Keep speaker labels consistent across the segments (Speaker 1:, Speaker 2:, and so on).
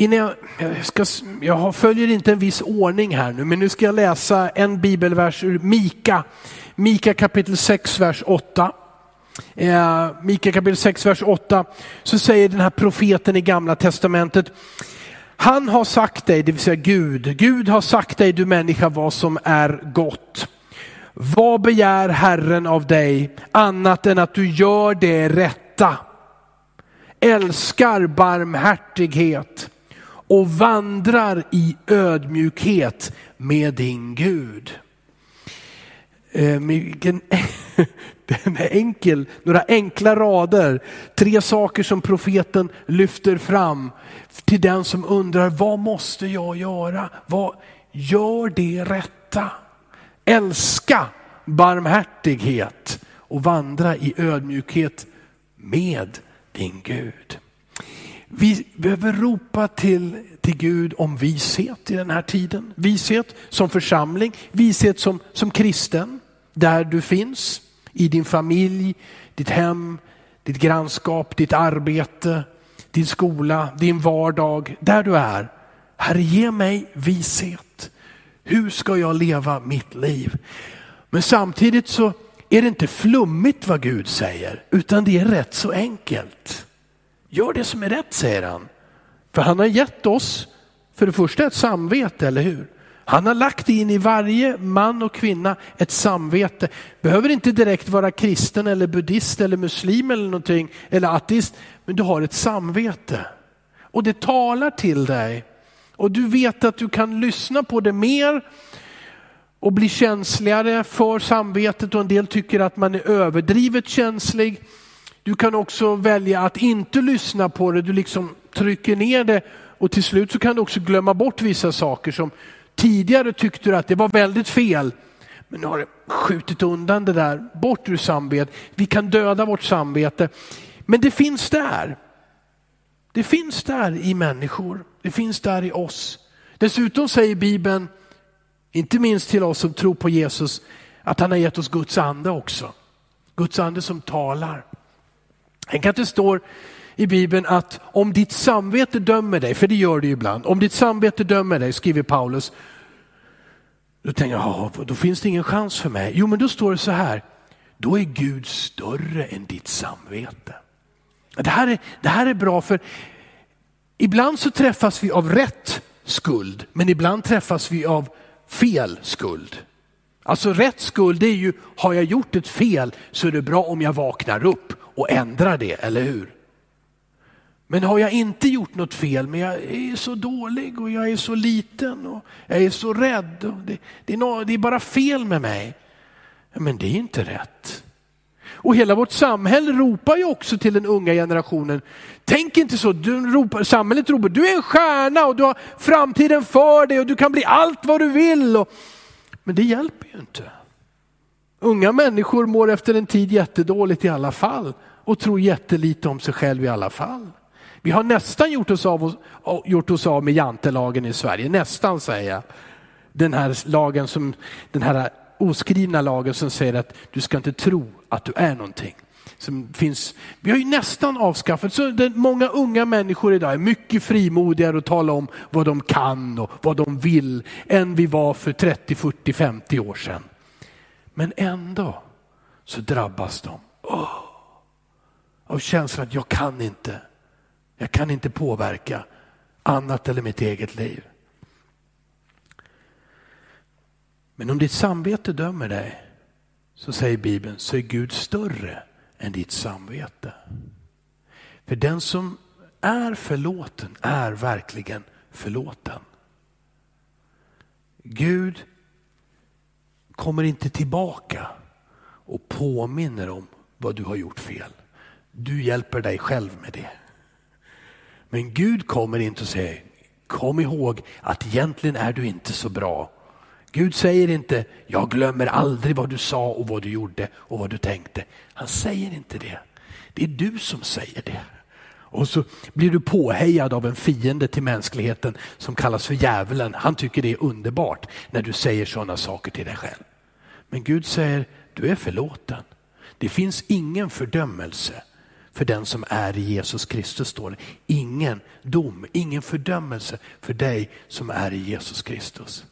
Speaker 1: Innan jag, jag, ska, jag följer inte en viss ordning här nu, men nu ska jag läsa en bibelvers ur Mika. Mika kapitel 6, vers 8. Eh, Mika kapitel 6, vers 8. Så säger den här profeten i gamla testamentet, han har sagt dig, det vill säga Gud, Gud har sagt dig du människa vad som är gott. Vad begär Herren av dig annat än att du gör det rätta? Älskar barmhärtighet och vandrar i ödmjukhet med din Gud. Eh, den är enkel, några enkla rader, tre saker som profeten lyfter fram till den som undrar vad måste jag göra? Vad, gör det rätta. Älska barmhärtighet och vandra i ödmjukhet med din Gud. Vi behöver ropa till, till Gud om vishet i den här tiden. Vishet som församling, vishet som, som kristen, där du finns, i din familj, ditt hem, ditt grannskap, ditt arbete, din skola, din vardag, där du är. Herre ge mig vishet. Hur ska jag leva mitt liv? Men samtidigt så är det inte flummigt vad Gud säger, utan det är rätt så enkelt. Gör det som är rätt, säger han. För han har gett oss, för det första ett samvete, eller hur? Han har lagt in i varje man och kvinna ett samvete. Behöver inte direkt vara kristen eller buddhist eller muslim eller någonting, eller ateist, men du har ett samvete. Och det talar till dig. Och du vet att du kan lyssna på det mer och bli känsligare för samvetet och en del tycker att man är överdrivet känslig. Du kan också välja att inte lyssna på det, du liksom trycker ner det och till slut så kan du också glömma bort vissa saker som tidigare tyckte du att det var väldigt fel. Men nu har du skjutit undan det där, bort ur samvetet. Vi kan döda vårt samvete. Men det finns där. Det finns där i människor, det finns där i oss. Dessutom säger Bibeln, inte minst till oss som tror på Jesus, att han har gett oss Guds ande också. Guds ande som talar. Tänk att det står i Bibeln att om ditt samvete dömer dig, för det gör det ju ibland, om ditt samvete dömer dig, skriver Paulus, då tänker jag, då finns det ingen chans för mig. Jo, men då står det så här, då är Gud större än ditt samvete. Det här är, det här är bra för ibland så träffas vi av rätt skuld, men ibland träffas vi av fel skuld. Alltså rätt skuld är ju, har jag gjort ett fel så är det bra om jag vaknar upp och ändrar det, eller hur? Men har jag inte gjort något fel, men jag är så dålig och jag är så liten och jag är så rädd. Och det, det, är no, det är bara fel med mig. Men det är inte rätt. Och hela vårt samhälle ropar ju också till den unga generationen. Tänk inte så, du ropar, samhället ropar, du är en stjärna och du har framtiden för dig och du kan bli allt vad du vill. Och, men det hjälper ju inte. Unga människor mår efter en tid jättedåligt i alla fall och tror jättelite om sig själv i alla fall. Vi har nästan gjort oss av, gjort oss av med jantelagen i Sverige, nästan säger jag. Den här lagen som, den här oskrivna lagen som säger att du ska inte tro att du är någonting. Som finns, vi har ju nästan avskaffat, så det, många unga människor idag är mycket frimodigare att tala om vad de kan och vad de vill än vi var för 30, 40, 50 år sedan. Men ändå så drabbas de oh, av känslan att jag kan inte. Jag kan inte påverka annat eller mitt eget liv. Men om ditt samvete dömer dig så säger Bibeln så är Gud större än ditt samvete. För den som är förlåten är verkligen förlåten. Gud kommer inte tillbaka och påminner om vad du har gjort fel. Du hjälper dig själv med det. Men Gud kommer inte och säger, kom ihåg att egentligen är du inte så bra. Gud säger inte, jag glömmer aldrig vad du sa och vad du gjorde och vad du tänkte. Han säger inte det. Det är du som säger det. Och så blir du påhejad av en fiende till mänskligheten som kallas för djävulen. Han tycker det är underbart när du säger sådana saker till dig själv. Men Gud säger, du är förlåten. Det finns ingen fördömelse för den som är i Jesus Kristus står det. Ingen dom, ingen fördömelse för dig som är i Jesus Kristus.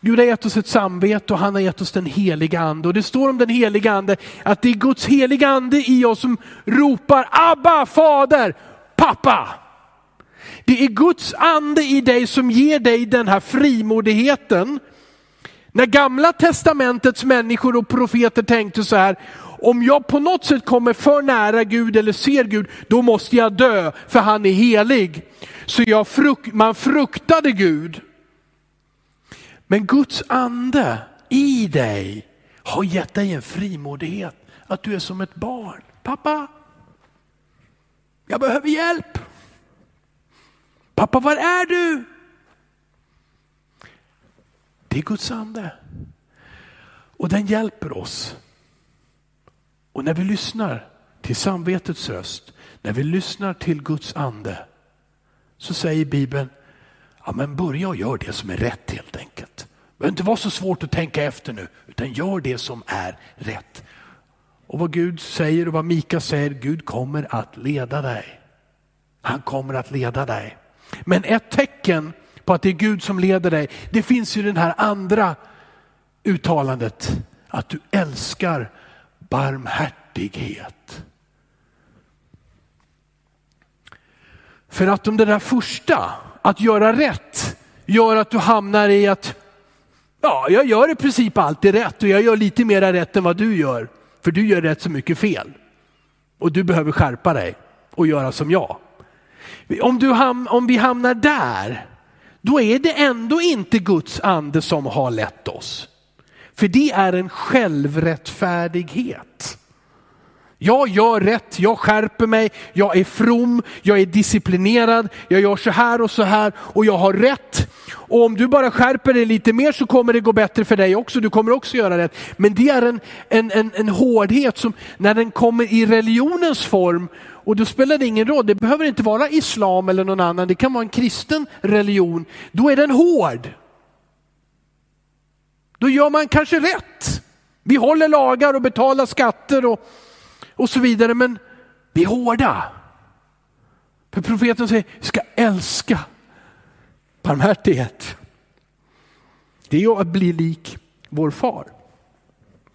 Speaker 1: Gud har gett oss ett samvete och han har gett oss den heliga ande. Och det står om den heliga ande att det är Guds heliga ande i oss som ropar Abba, Fader, pappa. Det är Guds ande i dig som ger dig den här frimodigheten. När gamla testamentets människor och profeter tänkte så här, om jag på något sätt kommer för nära Gud eller ser Gud, då måste jag dö för han är helig. Så jag fruk man fruktade Gud. Men Guds ande i dig har gett dig en frimodighet. Att du är som ett barn. Pappa, jag behöver hjälp. Pappa, var är du? Det är Guds ande. Och den hjälper oss. Och när vi lyssnar till samvetets röst, när vi lyssnar till Guds ande, så säger Bibeln, ja men börja och gör det som är rätt helt enkelt. Det behöver inte vara så svårt att tänka efter nu, utan gör det som är rätt. Och vad Gud säger och vad Mika säger, Gud kommer att leda dig. Han kommer att leda dig. Men ett tecken på att det är Gud som leder dig, det finns ju den här andra uttalandet, att du älskar barmhärtighet. För att om det där första, att göra rätt, gör att du hamnar i att ja, jag gör i princip alltid rätt och jag gör lite mera rätt än vad du gör. För du gör rätt så mycket fel. Och du behöver skärpa dig och göra som jag. Om, du ham om vi hamnar där, då är det ändå inte Guds ande som har lett oss. För det är en självrättfärdighet. Jag gör rätt, jag skärper mig, jag är from, jag är disciplinerad, jag gör så här och så här och jag har rätt. Och om du bara skärper dig lite mer så kommer det gå bättre för dig också, du kommer också göra rätt. Men det är en, en, en, en hårdhet som när den kommer i religionens form och då spelar det ingen roll, det behöver inte vara islam eller någon annan, det kan vara en kristen religion. Då är den hård. Då gör man kanske rätt. Vi håller lagar och betalar skatter och, och så vidare, men vi är hårda. För profeten säger, vi ska älska barmhärtighet. Det är att bli lik vår far.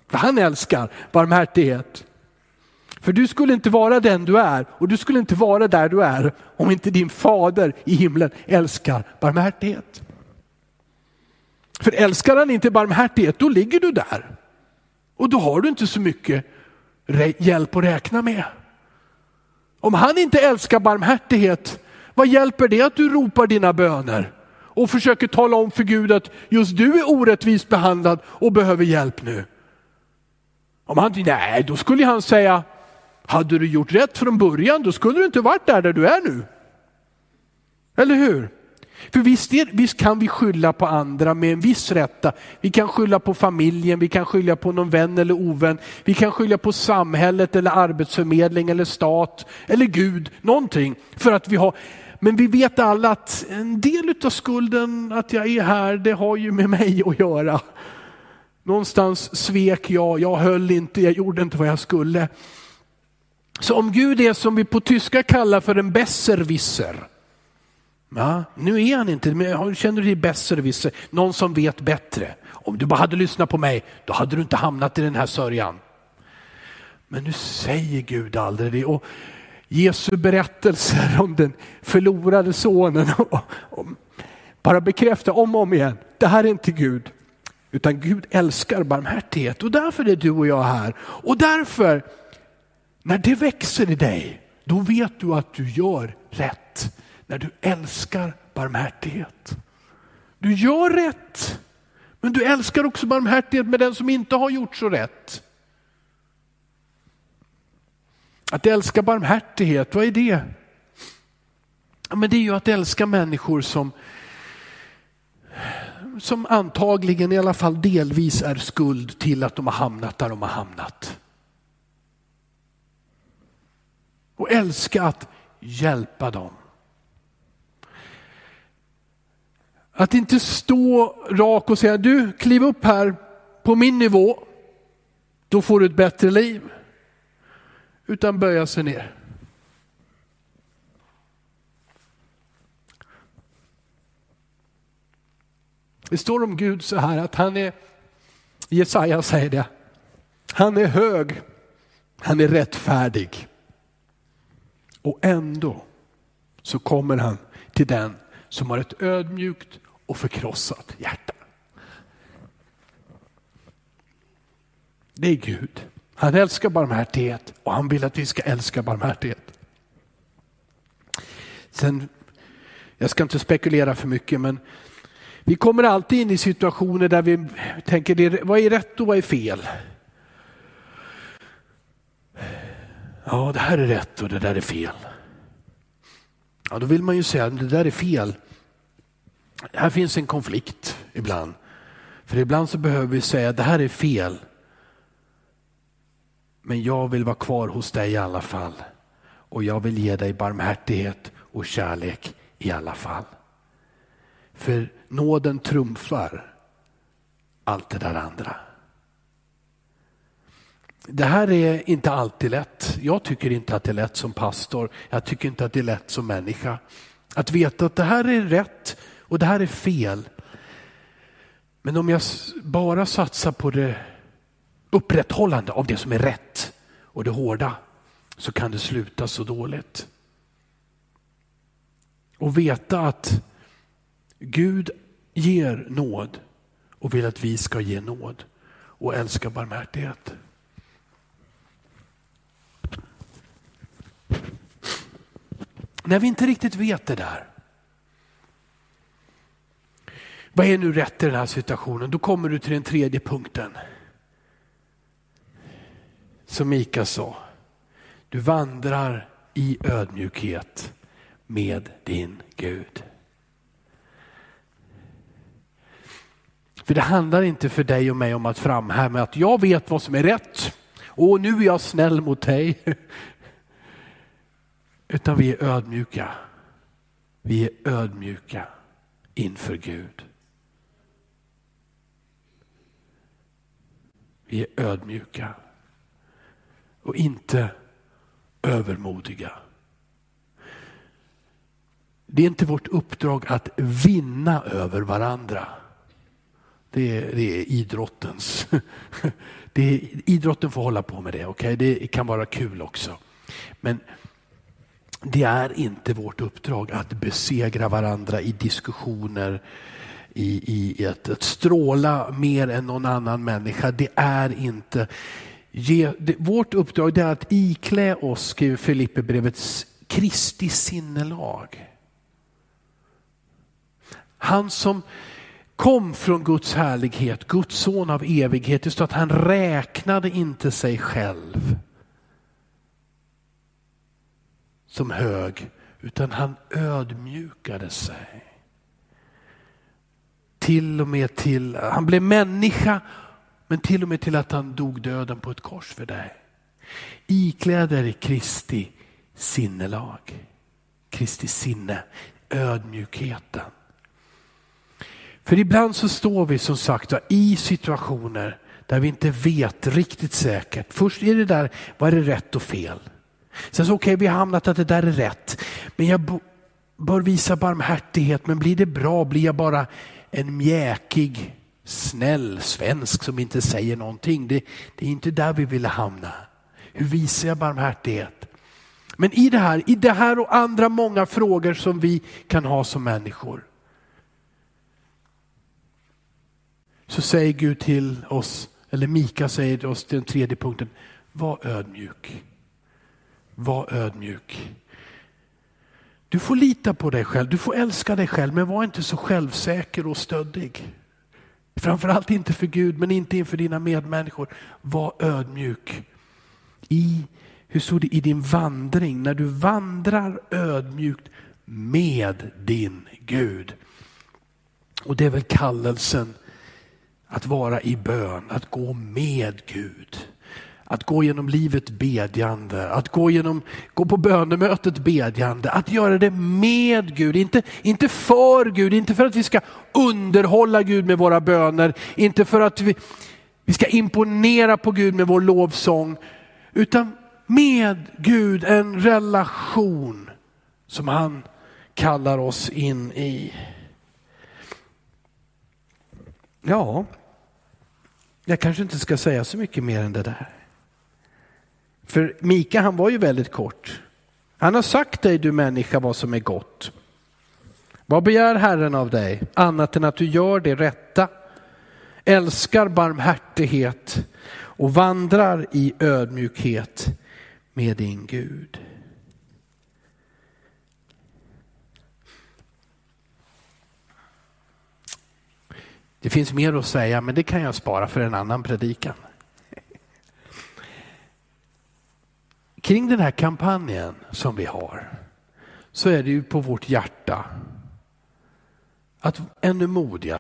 Speaker 1: För han älskar barmhärtighet. För du skulle inte vara den du är och du skulle inte vara där du är om inte din fader i himlen älskar barmhärtighet. För älskar han inte barmhärtighet, då ligger du där. Och då har du inte så mycket hjälp att räkna med. Om han inte älskar barmhärtighet, vad hjälper det att du ropar dina böner och försöker tala om för Gud att just du är orättvist behandlad och behöver hjälp nu? Om han nej, då skulle han säga, hade du gjort rätt från början, då skulle du inte varit där, där du är nu. Eller hur? För visst, är, visst, kan vi skylla på andra med en viss rätta. Vi kan skylla på familjen, vi kan skylla på någon vän eller ovän. Vi kan skylla på samhället eller arbetsförmedling eller stat eller Gud, någonting. För att vi har, men vi vet alla att en del av skulden att jag är här, det har ju med mig att göra. Någonstans svek jag, jag höll inte, jag gjorde inte vad jag skulle. Så om Gud är som vi på tyska kallar för en besserwisser, Ja, nu är han inte, men känner du dig besserwisser, någon som vet bättre. Om du bara hade lyssnat på mig, då hade du inte hamnat i den här sörjan. Men nu säger Gud aldrig det. Och Jesu berättelser om den förlorade sonen, bara bekräfta om och om igen, det här är inte Gud. Utan Gud älskar barmhärtighet och därför är du och jag här. Och därför, när det växer i dig, då vet du att du gör rätt när du älskar barmhärtighet. Du gör rätt, men du älskar också barmhärtighet med den som inte har gjort så rätt. Att älska barmhärtighet, vad är det? Men det är ju att älska människor som, som antagligen i alla fall delvis är skuld till att de har hamnat där de har hamnat. Och älska att hjälpa dem. Att inte stå rak och säga, du kliv upp här på min nivå, då får du ett bättre liv utan böja sig ner. Det står om Gud så här att han är, Jesaja säger det, han är hög, han är rättfärdig. Och ändå så kommer han till den som har ett ödmjukt och förkrossat hjärta. Det är Gud. Han älskar barmhärtighet och han vill att vi ska älska barmhärtighet. Sen, jag ska inte spekulera för mycket men vi kommer alltid in i situationer där vi tänker vad är rätt och vad är fel? Ja, det här är rätt och det där är fel. Ja, då vill man ju säga det där är fel. Här finns en konflikt ibland. För ibland så behöver vi säga det här är fel. Men jag vill vara kvar hos dig i alla fall. Och jag vill ge dig barmhärtighet och kärlek i alla fall. För nåden trumfar allt det där andra. Det här är inte alltid lätt. Jag tycker inte att det är lätt som pastor. Jag tycker inte att det är lätt som människa. Att veta att det här är rätt och det här är fel. Men om jag bara satsar på det upprätthållande av det som är rätt och det hårda så kan det sluta så dåligt. Och veta att Gud ger nåd och vill att vi ska ge nåd och älska barmhärtighet. När vi inte riktigt vet det där. Vad är nu rätt i den här situationen? Då kommer du till den tredje punkten. Som Mika sa, du vandrar i ödmjukhet med din Gud. För det handlar inte för dig och mig om att framhäva att jag vet vad som är rätt och nu är jag snäll mot dig. Utan vi är ödmjuka. Vi är ödmjuka inför Gud. Vi är ödmjuka och inte övermodiga. Det är inte vårt uppdrag att vinna över varandra. Det är, det är idrottens. Det är, idrotten får hålla på med det, okay? det kan vara kul också. Men det är inte vårt uppdrag att besegra varandra i diskussioner, i, i att, att stråla mer än någon annan människa. Det är inte Ge, det, vårt uppdrag är att iklä oss, skriver Filipperbrevets, Kristi sinnelag. Han som kom från Guds härlighet, Guds son av evighet. Det står att han räknade inte sig själv som hög, utan han ödmjukade sig. Till och med till, han blev människa, men till och med till att han dog döden på ett kors för dig. Ikläder er Kristi sinnelag, Kristi sinne, ödmjukheten. För ibland så står vi som sagt i situationer där vi inte vet riktigt säkert. Först är det där, vad är det rätt och fel? Sen så okej, okay, vi har hamnat att det där är rätt. Men jag bör visa barmhärtighet, men blir det bra? Blir jag bara en mjäkig, snäll svensk som inte säger någonting? Det, det är inte där vi vill hamna. Hur visar jag barmhärtighet? Men i det här, i det här och andra många frågor som vi kan ha som människor. Så säger Gud till oss, eller Mika säger till oss, den tredje punkten, var ödmjuk. Var ödmjuk. Du får lita på dig själv, du får älska dig själv, men var inte så självsäker och stöddig. Framförallt inte för Gud, men inte inför dina medmänniskor. Var ödmjuk. I, hur stod det, i din vandring, när du vandrar ödmjukt med din Gud. Och det är väl kallelsen att vara i bön, att gå med Gud. Att gå genom livet bedjande, att gå, genom, gå på bönemötet bedjande, att göra det med Gud, inte, inte för Gud, inte för att vi ska underhålla Gud med våra böner, inte för att vi, vi ska imponera på Gud med vår lovsång, utan med Gud, en relation som han kallar oss in i. Ja, jag kanske inte ska säga så mycket mer än det där. För Mika han var ju väldigt kort. Han har sagt dig du människa vad som är gott. Vad begär Herren av dig annat än att du gör det rätta, älskar barmhärtighet och vandrar i ödmjukhet med din Gud. Det finns mer att säga men det kan jag spara för en annan predikan. Kring den här kampanjen som vi har så är det ju på vårt hjärta att ännu modigare